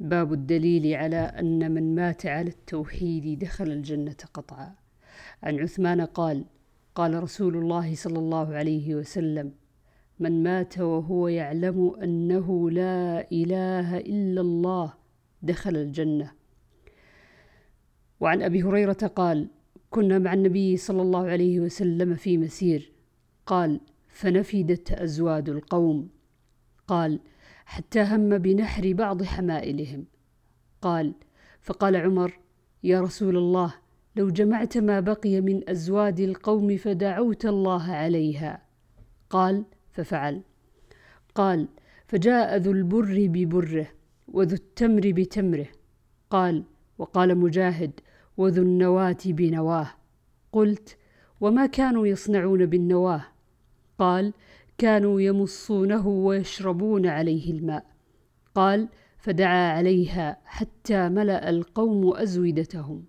باب الدليل على أن من مات على التوحيد دخل الجنة قطعا. عن عثمان قال قال رسول الله صلى الله عليه وسلم من مات وهو يعلم أنه لا إله إلا الله دخل الجنة. وعن أبي هريرة قال كنا مع النبي صلى الله عليه وسلم في مسير. قال فنفدت أزواد القوم. قال حتى هم بنحر بعض حمائلهم. قال فقال عمر يا رسول الله لو جمعت ما بقي من أزواد القوم فدعوت الله عليها. قال ففعل. قال فجاء ذو البر ببره وذو التمر بتمره. قال وقال مجاهد وذو النواة بنواه. قلت وما كانوا يصنعون بالنواة؟ قال كانوا يمصونه ويشربون عليه الماء. قال فدعا عليها حتى ملأ القوم ازودتهم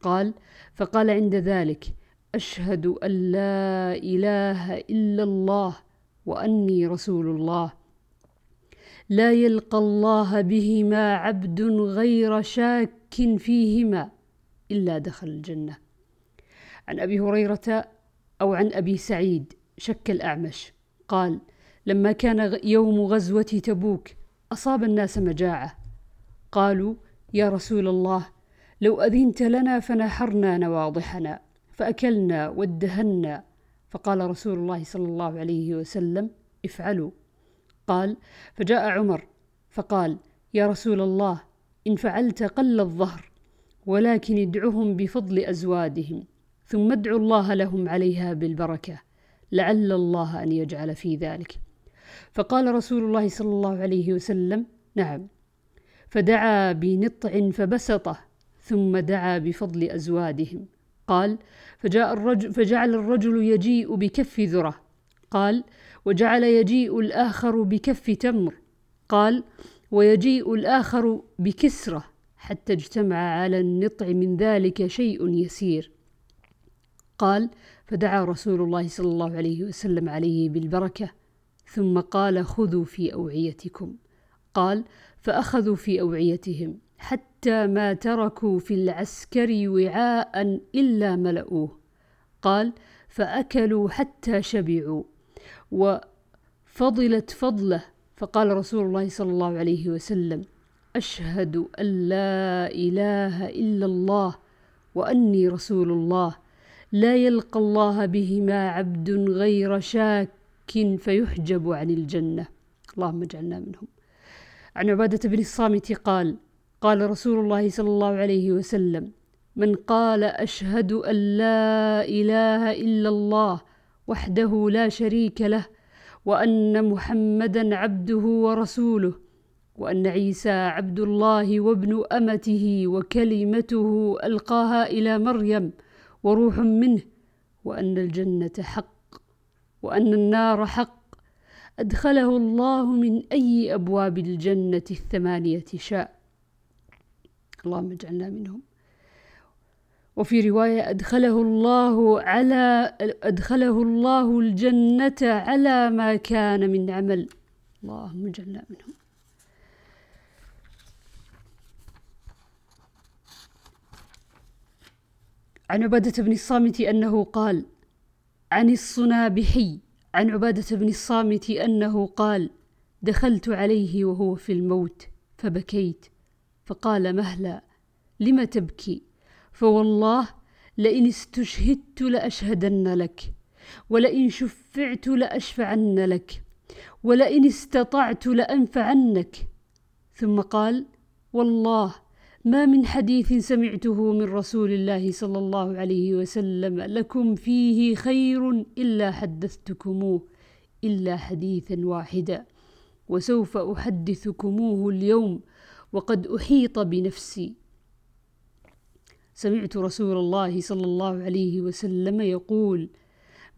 قال فقال عند ذلك أشهد أن لا إله إلا الله وأني رسول الله. لا يلقى الله بهما عبد غير شاك فيهما إلا دخل الجنة. عن أبي هريرة أو عن أبي سعيد شك الأعمش. قال لما كان يوم غزوة تبوك أصاب الناس مجاعة. قالوا يا رسول الله لو أذنت لنا فنحرنا نواضحنا فأكلنا وادهنا. فقال رسول الله صلى الله عليه وسلم افعلوا. قال فجاء عمر فقال يا رسول الله إن فعلت قل الظهر ولكن ادعهم بفضل أزوادهم ثم ادعوا الله لهم عليها بالبركة. لعل الله أن يجعل في ذلك. فقال رسول الله صلى الله عليه وسلم نعم. فدعا بنطع فبسطه ثم دعا بفضل أزوادهم. قال فجاء الرجل فجعل الرجل يجيء بكف ذرة. قال وجعل يجيء الآخر بكف تمر. قال ويجيء الآخر بكسرة حتى اجتمع على النطع من ذلك شيء يسير. قال فدعا رسول الله صلى الله عليه وسلم عليه بالبركة ثم قال خذوا في أوعيتكم قال فأخذوا في أوعيتهم حتى ما تركوا في العسكر وعاء إلا ملؤوه قال فأكلوا حتى شبعوا وفضلت فضله فقال رسول الله صلى الله عليه وسلم أشهد أن لا إله إلا الله وأني رسول الله لا يلقى الله بهما عبد غير شاك فيحجب عن الجنة. اللهم اجعلنا منهم. عن عبادة بن الصامت قال قال رسول الله صلى الله عليه وسلم من قال أشهد أن لا إله إلا الله وحده لا شريك له وأن محمدا عبده ورسوله وأن عيسى عبد الله وابن أمته وكلمته ألقاها إلى مريم وروح منه وأن الجنة حق وأن النار حق. أدخله الله من أي أبواب الجنة الثمانية شاء. اللهم اجعلنا منهم. وفي رواية أدخله الله على أدخله الله الجنة على ما كان من عمل. اللهم اجعلنا منهم. عن عبادة بن الصامت أنه قال عن الصنابحي عن عبادة بن الصامت أنه قال دخلت عليه وهو في الموت فبكيت فقال مهلا لم تبكي؟ فوالله لئن استشهدت لأشهدن لك ولئن شفعت لأشفعن لك ولئن استطعت لأنفعنك. ثم قال والله ما من حديث سمعته من رسول الله صلى الله عليه وسلم لكم فيه خير إلا حدثتكموه إلا حديثا واحدا وسوف أحدثكموه اليوم وقد أحيط بنفسي. سمعت رسول الله صلى الله عليه وسلم يقول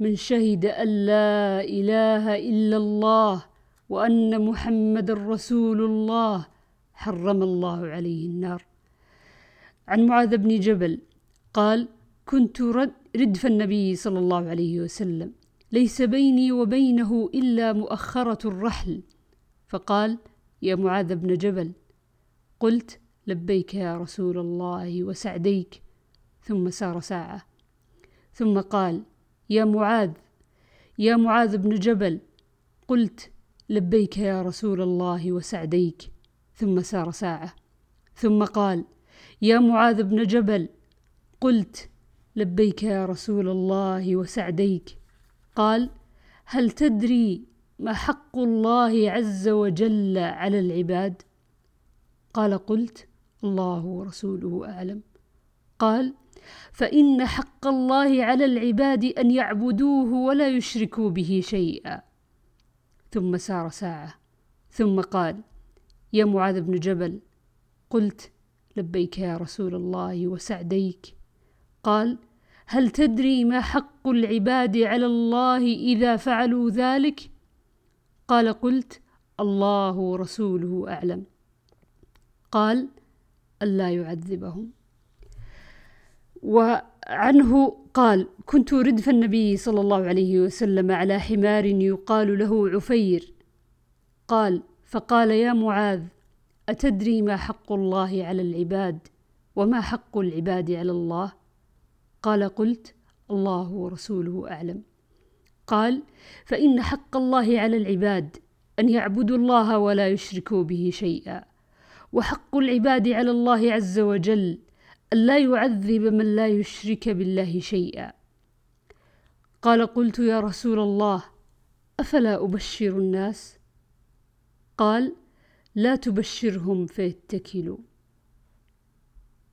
من شهد أن لا إله إلا الله وأن محمد رسول الله حرم الله عليه النار. عن معاذ بن جبل قال كنت ردف النبي صلى الله عليه وسلم ليس بيني وبينه إلا مؤخرة الرحل. فقال يا معاذ بن جبل. قلت لبيك يا رسول الله وسعديك. ثم سار ساعة. ثم قال يا معاذ يا معاذ بن جبل. قلت لبيك يا رسول الله وسعديك. ثم سار ساعة. ثم قال يا معاذ بن جبل. قلت لبيك يا رسول الله وسعديك. قال هل تدري ما حق الله عز وجل على العباد؟ قال قلت الله ورسوله أعلم. قال فإن حق الله على العباد أن يعبدوه ولا يشركوا به شيئا. ثم سار ساعة. ثم قال يا معاذ بن جبل. قلت لبيك يا رسول الله وسعديك. قال هل تدري ما حق العباد على الله إذا فعلوا ذلك؟ قال قلت الله ورسوله أعلم. قال ألا يعذبهم. وعنه قال كنت ردف النبي صلى الله عليه وسلم على حمار يقال له عفير. قال فقال يا معاذ أتدري ما حق الله على العباد وما حق العباد على الله؟ قال قلت الله ورسوله أعلم. قال فإن حق الله على العباد أن يعبدوا الله ولا يشركوا به شيئا. وحق العباد على الله عز وجل ألا يعذب من لا يشرك بالله شيئا. قال قلت يا رسول الله أفلا أبشر الناس؟ قال لا تبشرهم فيتكلوا